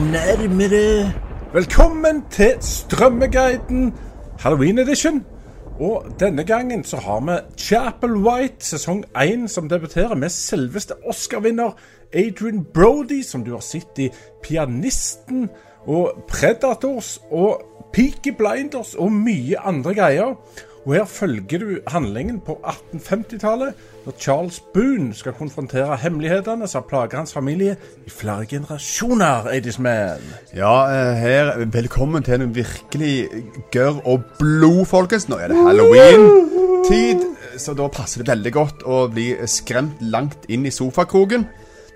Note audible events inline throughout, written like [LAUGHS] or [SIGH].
Nærmere Velkommen til Strømmeguiden Halloween edition. Og denne gangen så har vi Chapel White sesong 1 som debuterer med selveste Oscar-vinner Adrian Brody, som du har sett i Pianisten og Predators og Peaky Blinders og mye andre greier. Og her følger du handlingen på 1850-tallet, når Charles Boone skal konfrontere hemmelighetene som plager hans familie i flere generasjoner, Adisman. Ja, eh, her, velkommen til en virkelig gørr og blod, folkens. Nå er det halloween-tid, så da passer det veldig godt å bli skremt langt inn i sofakroken.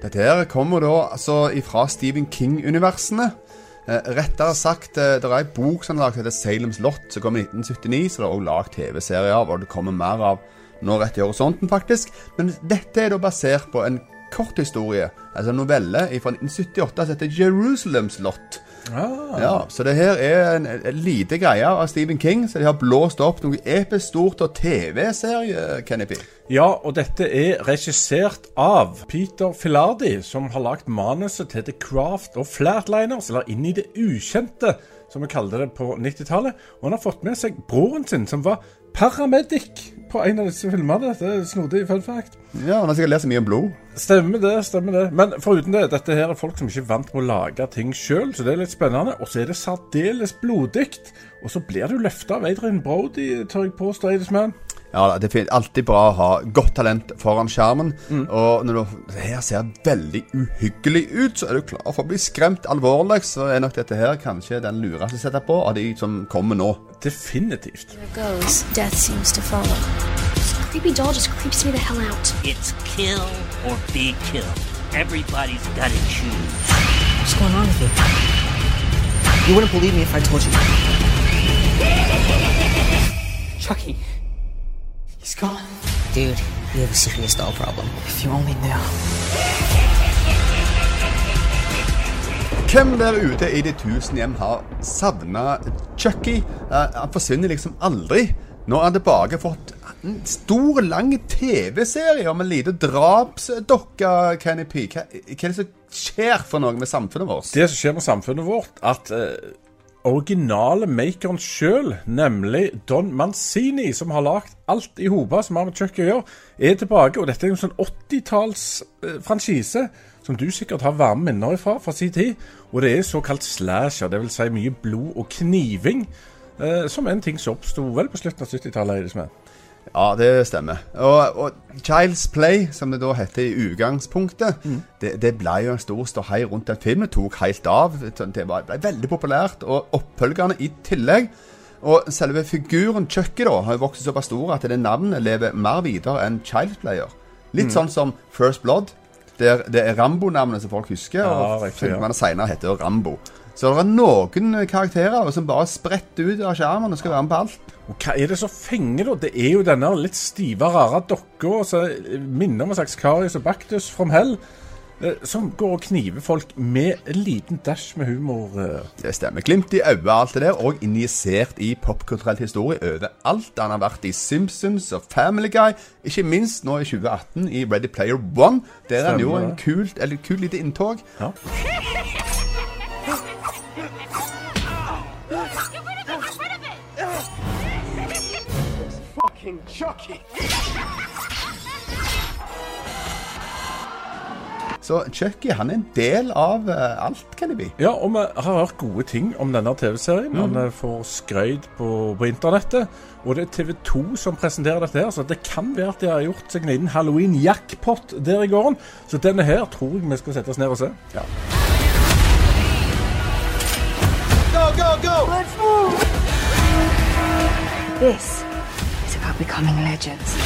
Dette her kommer da altså ifra Stephen King-universene. Eh, rettere sagt, eh, det er ei bok som er laget, heter Salem's Lot, som kom i 1979. Så det er også laget TV-serie av, og det kommer mer av nå rett i horisonten, faktisk. Men dette er da basert på en kort historie, altså en novelle fra 1978 som heter Jerusalem's Lot. Ja, Så det her er en, en lite greie av Stephen King, så de har blåst opp noe episk stort og TV-serie, Kenny P. Ja, og dette er regissert av Peter Filardi, som har lagd manuset til The Craft og Flatliners, eller Inn i det ukjente, som vi kalte det på 90-tallet. Og han har fått med seg broren sin, som var paramedic på en av disse filmene. Dette er snodig fun fact. Ja, Han har sikkert lest mye om blod. Stemmer det, stemmer det. Men foruten det, dette her er folk som ikke er vant med å lage ting sjøl, så det er litt spennende. Og så er det særdeles blodig. Og så blir du løfta av Adrian Brody, tør jeg påstå, Adisman. Ja, Det er alltid bra å ha godt talent foran skjermen. Og når du, det her ser veldig uhyggelig ut, så er du klar for å bli skremt alvorlig, så er nok dette her kanskje den lureste å sette på av de som kommer nå. Definitivt. Goes, death seems to follow. Creepy doll just creeps me the hell out. It's kill or be killed. Everybody's got choose. What's going on with you? You wouldn't believe me if I told you. Chucky. He's gone. Dude, you have a serious doll problem. If you only knew. Hvem der ute i de tusen hjem har savna Chucky? Eh, han forsvinner liksom aldri. Nå har han tilbake fått en stor, lang TV-serie om en liten drapsdokke, Kenny P. Hva, hva er det som skjer for noe med samfunnet vårt? Det som skjer med samfunnet vårt, at eh, originale makeren sjøl, nemlig Don Mancini, som har lagd alt i hopa som har med kjøkken å gjøre, er tilbake. Og dette er en sånn 80-tallsfranchise som du sikkert har varme minner ifra fra sin tid. Og det er såkalt slasher, dvs. Si mye blod og kniving. Eh, som er en ting som oppsto vel på slutten av 70-tallet. Ja, det stemmer. Og, og Child's Play, som det da heter i utgangspunktet, det, det ble jo en stor ståhei rundt den filmen. Tok helt av. Det ble veldig populært. Og oppfølgerne i tillegg. Og selve figuren Chucky da har jo vokst såpass stor at det navnet lever mer videre enn Child's Player. Litt sånn som First Blood. Der det er Rambo-navnet som folk husker. Ja, og filmene senere heter Rambo. Så det er noen karakterer som bare spretter ut av skjermen og skal være med på alt. Og hva er det som fenger, da? Det er jo denne litt stive, rare dokka som minner om en slags Karius og Baktus from hell. eh, Som går og kniver folk med en liten dash med humor. eh. Det stemmer. Glimt i øyet, alt det der, og injisert i popkulturell historie overalt. Han har vært i Simpsons og Family Guy, ikke minst nå i 2018 i Ready Player One. Der er han gjorde en kult, eller kult lite inntog. Ja. [LAUGHS] Så Chucky han er en del av eh, alt, kan det bli. ja, og vi har hørt gode ting om denne TV-serien. Han eh, får skrøyd på, på internettet. Og det er TV 2 som presenterer dette her, så det kan være at de har gjort seg en liten halloween-jackpot der i gården. Så denne her tror jeg vi skal sette oss ned og se. Go, go, go Let's move This about becoming legends.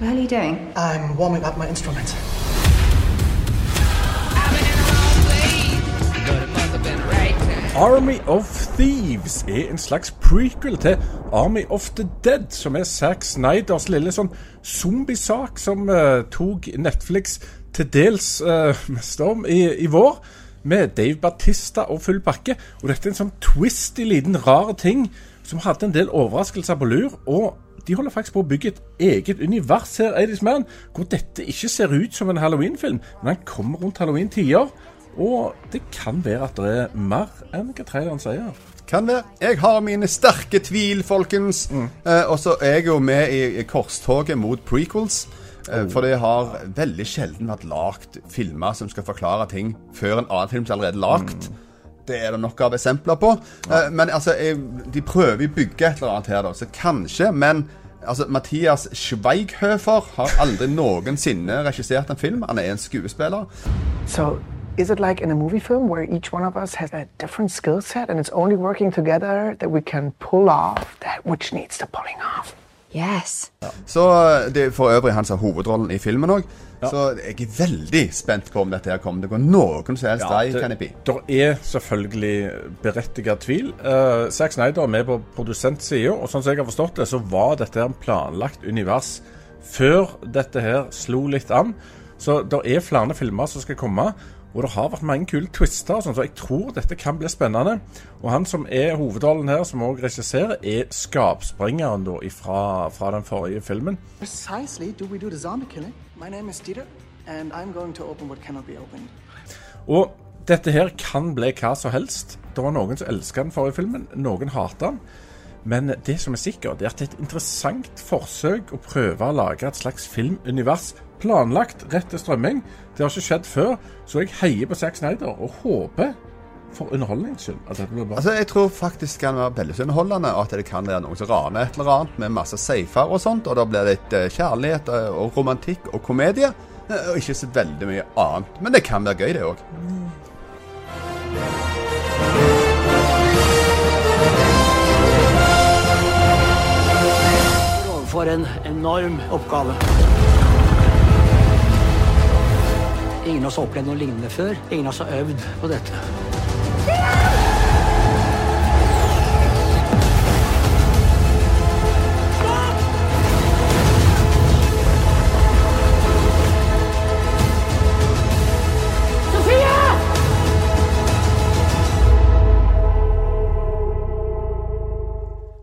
What are you doing? I'm warming up my instrument. Army of Thieves er en slags prequel til Army of the Dead, som er Zack Snyders lille sånn zombiesak som uh, tok Netflix til dels uh, med storm i, i vår. Med Dave Batista og full pakke. Og dette er en sånn twisty liten rar ting som hadde en del overraskelser på lur. Og de holder faktisk på å bygge et eget univers her, 80's Man, hvor dette ikke ser ut som en Halloween-film, men den kommer rundt halloween-tider. Og det kan være at det er mer enn hva traileren sier. Kan være. Jeg har mine sterke tvil, folkens. Eh, og så er jeg jo med i, i korstoget mot prequels. Eh, For det har veldig sjelden vært lagd filmer som skal forklare ting før en annen film som er allerede lagd. Det er det nok av eksempler på. Eh, Men altså, jeg, de prøver å bygge et eller annet her, da. Så kanskje, men altså, Mathias Schweighöfer har aldri [LAUGHS] noensinne regissert en film. Han er en skuespiller. So, is it like in a movie film where each one of us has a different skill set and it's only working together that we can pull off that which needs the pulling off? Yes. Så eh, det for øvrig han som har hovedrollen i filmen òg. Så jeg er veldig spent på om dette her kommer til å gå noen som helst vei. Ja, det bli. det er selvfølgelig berettiget tvil. Uh, Zack Snyder er med på produsentsida, og sånn som jeg har forstått det, så var dette her en planlagt univers før dette her slo litt an. Så det er flere filmer som skal komme. Og det har vært mange kule twister, sånn, så jeg tror dette kan bli spennende. Og han som er hovedrollen her, som òg regisserer, er skapspringeren da fra, fra den forrige filmen. Precisely do we do the zombie killing. My name is Dieter, and I'm going to open what cannot be opened. Og dette her kan bli hva som helst. Det var noen som elska den forrige filmen, noen hater den. Men det som er sikkert, er at det er et interessant forsøk å prøve å lage et slags filmunivers planlagt rett til strømming. Det har ikke skjedd før, så jeg heier på Zack Snyder og håper for underholdnings skyld at dette blir bra. Altså, Jeg tror faktisk det kan være veldig underholdende, og at det kan være noen som raner et eller annet med masse safer og sånt, og da blir det litt eh, kjærlighet eh, og romantikk og komedie. eh, Og ikke så veldig mye annet. Men det kan være gøy, det òg. For en enorm oppgave. Ingen av oss har opplevd noe lignende før. Ingen av oss har øvd på dette.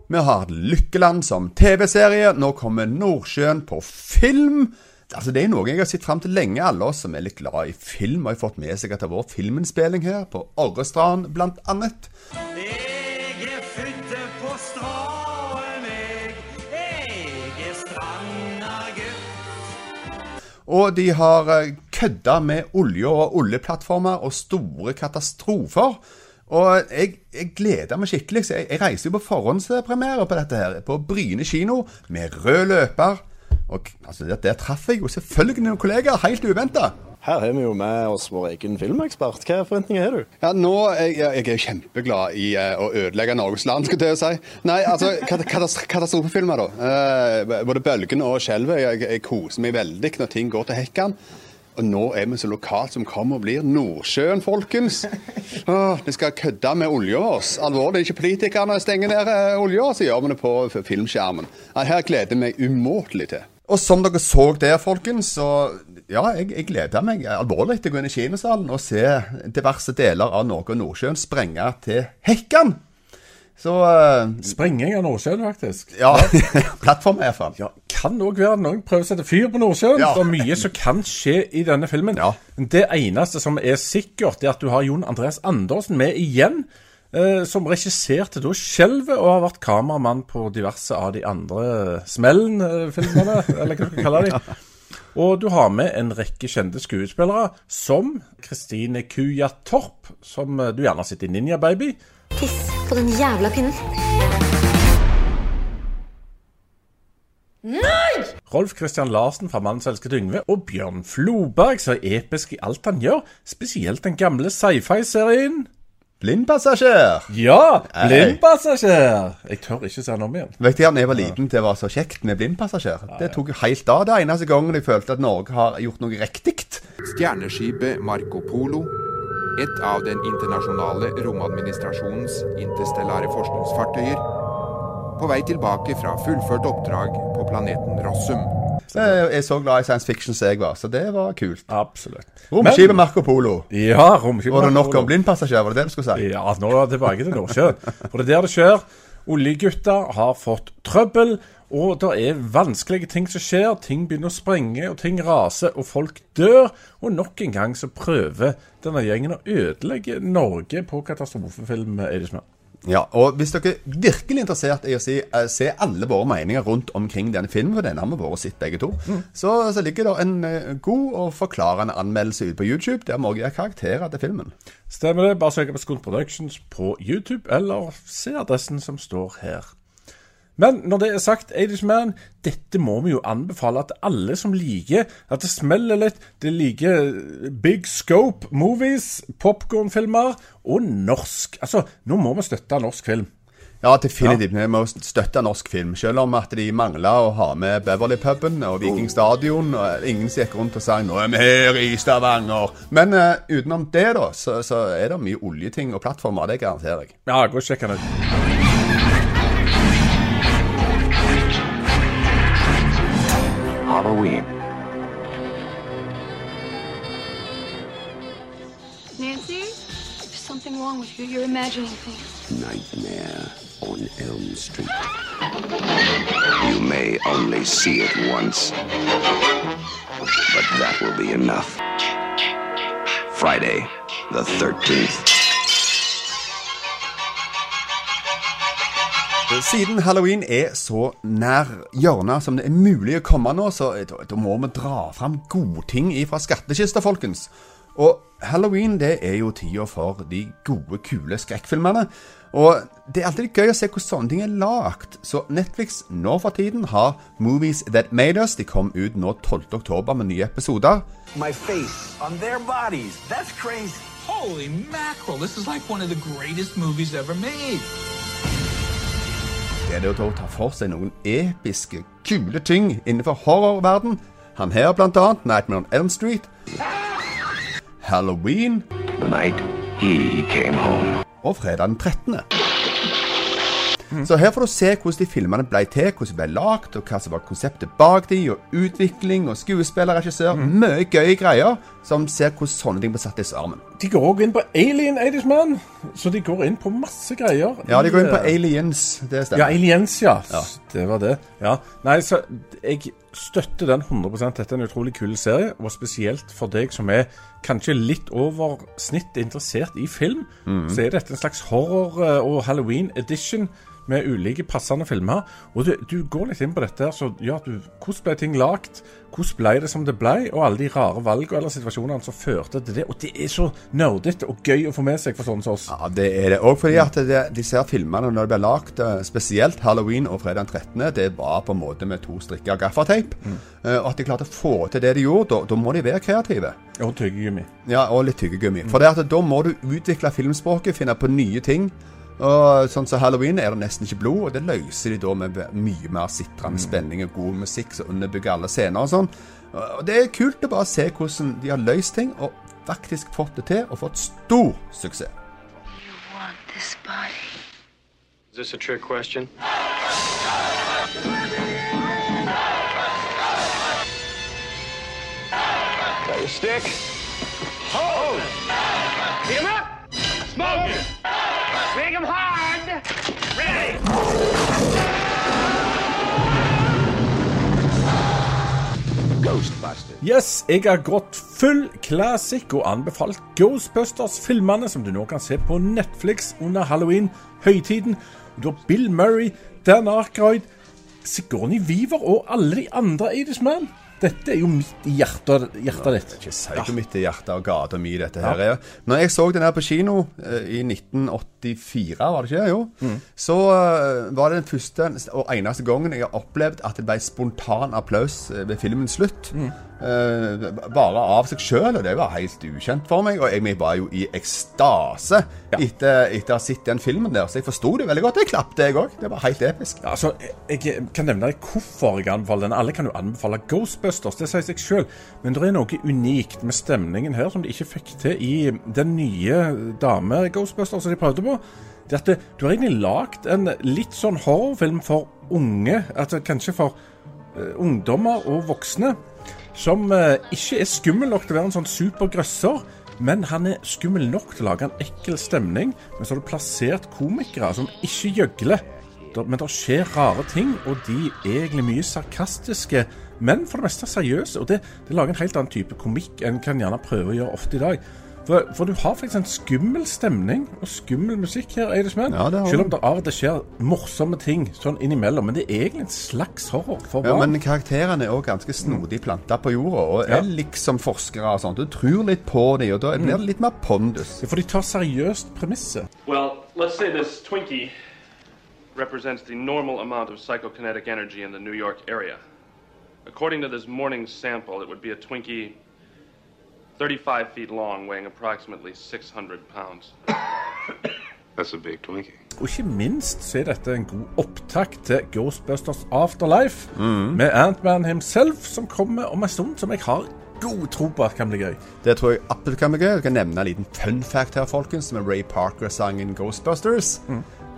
Vi har Lykkeland som TV-serie. Nå kommer Nordsjøen på film. Altså, Det er noe jeg har sett fram til lenge. Alle oss som er litt glad i film, har fått med seg at det har vært filminnspilling her, på Orrestrand annet. Jeg er født på Straen, jeg. Jeg er strandagutt. Og de har eh, kødda med olje og oljeplattformer og store katastrofer. Og jeg, jeg gleder meg skikkelig. så Jeg, jeg reiser jo på forhåndspremiere på dette her, på Bryne kino, med rød løper. Og altså, der, der traff jeg jo selvfølgelig noen kollegaer, helt uventa. Her har vi jo med oss vår egen filmekspert. Hva forventninger har du? Ja, nå jeg, jeg er jo kjempeglad i eh, å ødelegge Norges land, skulle jeg si. Nei, altså, katastrofefilmer, da. Eh, både 'Bølgen' og 'Skjelvet'. Jeg, jeg koser meg veldig når ting går til hekken. Og nå er vi så lokalt som kommer og blir Nordsjøen, folkens. Åh, vi skal kødde med olja vår. Alvorlig, ikke politikerne stenger ned eh, olja, så gjør vi det på filmskjermen. Her gleder jeg meg umåtelig til. Og som dere så der, folkens, så ja, jeg, jeg gleder meg alvorlig til å gå inn i kinosalen og se diverse deler av Norge og Nordsjøen sprenge til hekken. Så uh, Sprenging av Nordsjøen, faktisk. Ja, [LAUGHS] plattform i hvert fall. Ja, kan òg være noen prøver å sette fyr på Nordsjøen. Ja. Det er mye som kan skje i denne filmen. Ja. Det eneste som er sikkert, er at du har Jon Andreas Andersen med igjen. Eh, som regisserte da 'Skjelvet' og har vært kameramann på diverse av de andre Smellen-filmene, [LAUGHS] eller hva du skal kalle de. Og du har med en rekke kjente skuespillere, som Kristine Kuja Torp, som eh, du gjerne har sett i Ninja Baby. Tiss på den jævla pinnen. Nei! Rolf Christian Larsen fra 'Mannens elskede Yngve', og Bjørn Floberg, som er episk i alt han gjør, spesielt den gamle sci-fi-serien. Blindpassasjer. Ja! Blindpassasjer! Jeg tør ikke se den om igjen. Vet du, da jeg var liten, det var så kjekt med blindpassasjer. Det tok jo helt av det eneste gangen jeg følte at Norge har gjort noe riktig. Stjerneskipet Marco Polo, et av den internasjonale romadministrasjonens interstellare forskningsfartøyer, på vei tilbake fra fullført oppdrag på planeten Rossum. Så Jeg er så glad i science fiction som jeg var, så det var kult. Absolutt. Romskipet Marco Polo. Ja, romskipet Var det nok om blindpassasjer, var det det du skulle si? Ja, nå er det tilbake til Nordsjøen. For det er der det skjer. Oljegutta har fått trøbbel, og det er vanskelige ting som skjer. Ting begynner å sprenge, og ting raser, og folk dør. Og nok en gang så prøver denne gjengen å ødelegge Norge på katastrofefilm. Eidesmann. Ja, og hvis dere er virkelig interessert i å si, uh, se alle våre meninger rundt omkring denne filmen, for denne har vi vært sett begge to, så, så ligger det en uh, god og forklarende anmeldelse ute på YouTube der vi også gir karakterer til filmen. Stemmer det? Bare søk på Skunt Productions på YouTube, eller se adressen som står her. Men når det er sagt, Irishman, dette må vi jo anbefale at alle som liker at det smeller litt, det liker big scope movies, popkornfilmer og norsk. Altså, nå må vi støtte norsk film. Ja, definitivt. Vi må støtte norsk film. Selv om at de mangla å ha med Beverly-puben og Viking Stadion. Og ingen gikk rundt og sa 'nå er vi her i Stavanger'. Men uh, utenom det, da, så, så er det mye oljeting og plattformer. Det garanterer jeg. Ja, gå og sjekk den ut. Nancy? There's something wrong with you. You're imagining things. Nightmare on Elm Street. You may only see it once, but that will be enough. Friday, the 13th. Siden halloween er så nær hjørnet som det er mulig å komme nå, så da, da må vi dra fram godting fra skattkista, folkens. Og halloween det er jo tida for de gode, kule skrekkfilmene. Og det er alltid gøy å se hvordan sånne ting er lagt. Så Netflix nå for tiden har Movies That Made Us. De kom ut nå 12. oktober med nye episoder. My face on their bodies. That's crazy. Holy mackerel, this is like one of the greatest movies ever made. Det er det å ta for seg noen episke, kule ting innenfor horrorverden. Han her blant annet, Nightmare on Elm Street. Halloween. The night he came home. Og fredag den 13. Så her får du se hvordan de filmene ble til, hvordan de ble lagd, og hva som var konseptet bak de, og utvikling, og skuespiller, regissør. Mye gøye greier som ser hvordan sånne ting blir satt i sammen. De går òg inn på Alien Irishman, så de går inn på masse greier. Ja, de går inn på eh, Aliens. Det stemmer. Ja, Aliens, ja. Ja. Det var det. Ja. Nei, så jeg støtter den 100% Dette er en utrolig kul serie, og spesielt for deg som er kanskje litt over snitt interessert i film, Mhm. så er dette en slags horror- eh, og halloween edition med ulike passende filmer. Og du, du går litt inn på dette her, så ja, du, hvordan ble ting lagt? Hvordan ble det som det ble? Og alle de rare valgene eller situasjonene som førte til det. Og det er så nerdete og gøy å få med seg for sånne som oss. Ja, det er det. Og fordi at det, disse her filmene, når de blir lagd, eh, spesielt Halloween og fredag den 13., det var på en måte med to strikker gaffateip. Eh, Og at de klarte å få til det de gjorde, da, må de være kreative. Og tyggegummi. Ja, og litt tyggegummi. For det at da må du utvikle filmspråket, finne på nye ting. Og sånn som Halloween er det nesten ikke blod, og det løser de da med mye mer sitrende spenning og god musikk som underbygger alle scener og sånn. Og det er kult å bare se hvordan de har løst ting, og faktisk fått det til, og fått stor suksess. This. Is this a trick question? Got your stick? Hold! Beat him up! Smoke it! Make him hard! Ready! Ghostbusters. Yes, jeg har gått full classic og anbefalt Ghostbusters-filmene, som du nå kan se på Netflix under halloween-høytiden. Du har Bill Murray, Dan Arkroyd, Sigourney Weaver og alle de andre Irishman. Dette er jo midt i hjertet, hjertet ditt. Ikke si hvor midt i hjertet og gata mi dette her er. Når jeg så den her på kino eh, i 1984, var det ikke? Jo. Så eh, var det den første og eneste gangen jeg har opplevd at det ble spontan applaus eh, ved filmens slutt. Eh, bare av seg sjøl, og det var helt ukjent for meg. Og jeg var jo i ekstase etter, etter å ha sett den filmen der, så jeg forsto det veldig godt. Jeg klappet, jeg òg. Det var helt episk. Ja, altså, jeg, jeg kan nevne deg hvorfor jeg anbefaler den. Alle kan jo anbefale Ghostbusters, det sier seg sjøl. Men det er noe unikt med stemningen her som de ikke fikk til i den nye dame-Ghostbusters som de prøvde på. Det at det, Du har egentlig lagd en litt sånn horrorfilm for unge, altså kanskje for uh, ungdommer og voksne, som eh, ikke er skummel nok til å være en sånn supergrøsser. Men han er skummel nok til å lage en ekkel stemning. Men så har du plassert komikere som ikke gjøgler. Men det skjer rare ting, og de er egentlig mye sarkastiske, men for det meste seriøse. Og det, det lager en helt annen type komikk enn kan gjerne prøve å gjøre ofte i dag. For, for du har faktisk en skummel stemning og skummel musikk her, Eidesmann. Ja, det har Selv om det av og til skjer morsomme ting sånn innimellom. Men det er egentlig en slags horror for barn. Ja. Men karakterene er òg ganske snodig planta på jorda, og Ja. er liksom forskere og sånt. Du tror litt på dem, og da blir det litt mer pondus. Ja, For de tar seriøst premisset. Well, let's say this Twinkie represents the normal amount of psychokinetic energy in the New York area. According to this morning's sample, it would be a Twinkie 35 feet long, weighing approximately 600 pounds. That's a big Twinkie. Og ikke minst så er dette en god opptakt til Ghostbusters Afterlife. Mm. Med Antman himself, som kommer om en stund, som jeg har god tro på at kan bli gøy. Det tror jeg absolutt kan bli gøy. Jeg kan nevne en liten fun fact her, folkens, med Ray Parker-sangen Ghostbusters.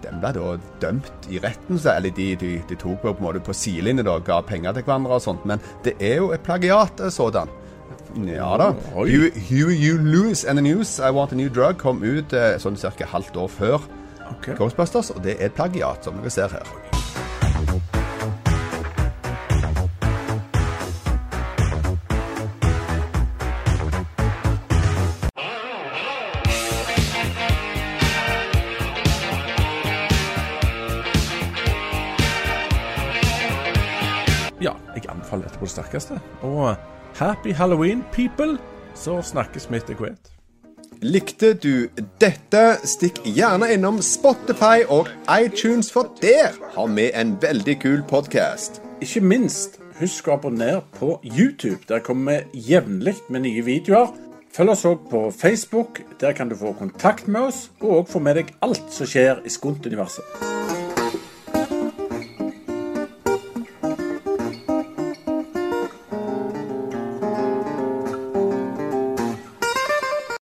Den ble da dømt i retten, så, eller de, de, de tok på, en måte på sidelinje og ga penger til hverandre og sånt, men det er jo et plagiat sådan. Ja da. Huey, Huey U. Lewis and the News, I Want a New Drug, kom ut eh, sånn ca. halvt år før okay. Ghostbusters, og det er et plagiat, som dere ser her. Ja, jeg anbefaler dette på det sterkeste. Og happy halloween, people! Så snakkes vi etter hvert. Likte du dette, stikk gjerne innom Spotify og iTunes, for der har vi en veldig kul podkast. Ikke minst, husk å abonnere på YouTube. Der kommer vi jevnlig med nye videoer. Følg oss òg på Facebook. Der kan du få kontakt med oss, og òg få med deg alt som skjer i Skunt-universet.